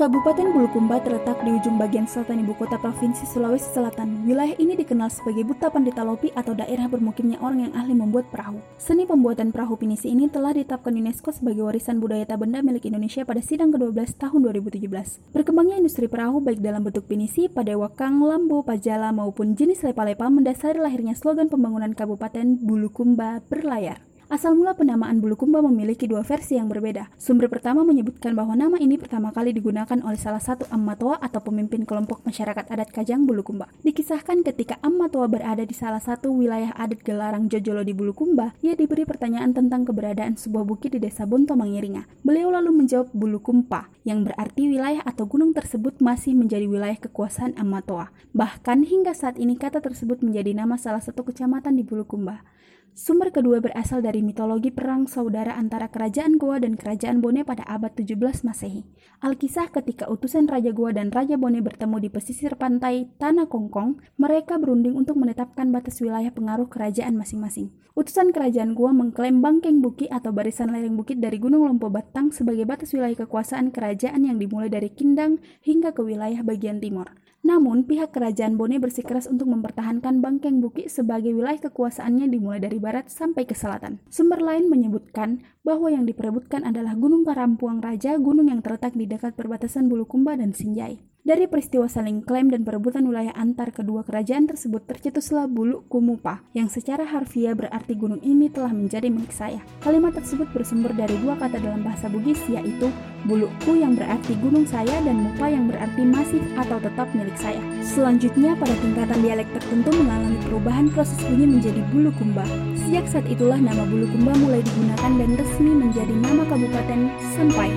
Kabupaten Bulukumba terletak di ujung bagian selatan ibu kota Provinsi Sulawesi Selatan. Wilayah ini dikenal sebagai Buta Pandita Lopi atau daerah bermukimnya orang yang ahli membuat perahu. Seni pembuatan perahu pinisi ini telah ditetapkan UNESCO sebagai warisan budaya tak benda milik Indonesia pada sidang ke-12 tahun 2017. Berkembangnya industri perahu baik dalam bentuk pinisi, padewakang, lambo, pajala maupun jenis lepa-lepa mendasari lahirnya slogan pembangunan Kabupaten Bulukumba berlayar. Asal mula penamaan Bulukumba memiliki dua versi yang berbeda. Sumber pertama menyebutkan bahwa nama ini pertama kali digunakan oleh salah satu Ammatoa atau pemimpin kelompok masyarakat adat Kajang Bulukumba. Dikisahkan ketika Ammatoa berada di salah satu wilayah adat Gelarang Jojolo di Bulukumba, ia diberi pertanyaan tentang keberadaan sebuah bukit di desa Bonto Mangiringa. Beliau lalu menjawab Bulukumpa, yang berarti wilayah atau gunung tersebut masih menjadi wilayah kekuasaan Ammatoa. Bahkan hingga saat ini kata tersebut menjadi nama salah satu kecamatan di Bulukumba. Sumber kedua berasal dari mitologi perang saudara antara Kerajaan Goa dan Kerajaan Bone pada abad 17 Masehi. Alkisah ketika utusan Raja Goa dan Raja Bone bertemu di pesisir pantai Tanah Kongkong, mereka berunding untuk menetapkan batas wilayah pengaruh kerajaan masing-masing. Utusan Kerajaan Goa mengklaim Bangkeng Buki atau barisan lereng bukit dari Gunung Lompo Batang sebagai batas wilayah kekuasaan kerajaan yang dimulai dari Kindang hingga ke wilayah bagian timur. Namun, pihak kerajaan Bone bersikeras untuk mempertahankan Bangkeng Buki sebagai wilayah kekuasaannya dimulai dari barat sampai ke selatan. Sumber lain menyebutkan bahwa yang diperebutkan adalah Gunung Karampuang Raja, gunung yang terletak di dekat perbatasan Bulukumba dan Sinjai. Dari peristiwa saling klaim dan perebutan wilayah antar kedua kerajaan tersebut tercetuslah Bulu Kumupa, yang secara harfiah berarti gunung ini telah menjadi milik saya. Kalimat tersebut bersumber dari dua kata dalam bahasa Bugis yaitu Buluku yang berarti gunung saya dan Mupa yang berarti masih atau tetap milik saya. Selanjutnya pada tingkatan dialek tertentu mengalami perubahan proses bunyi menjadi Bulu Kumba. Sejak saat itulah nama Bulu Kumba mulai digunakan dan resmi menjadi nama kabupaten sampai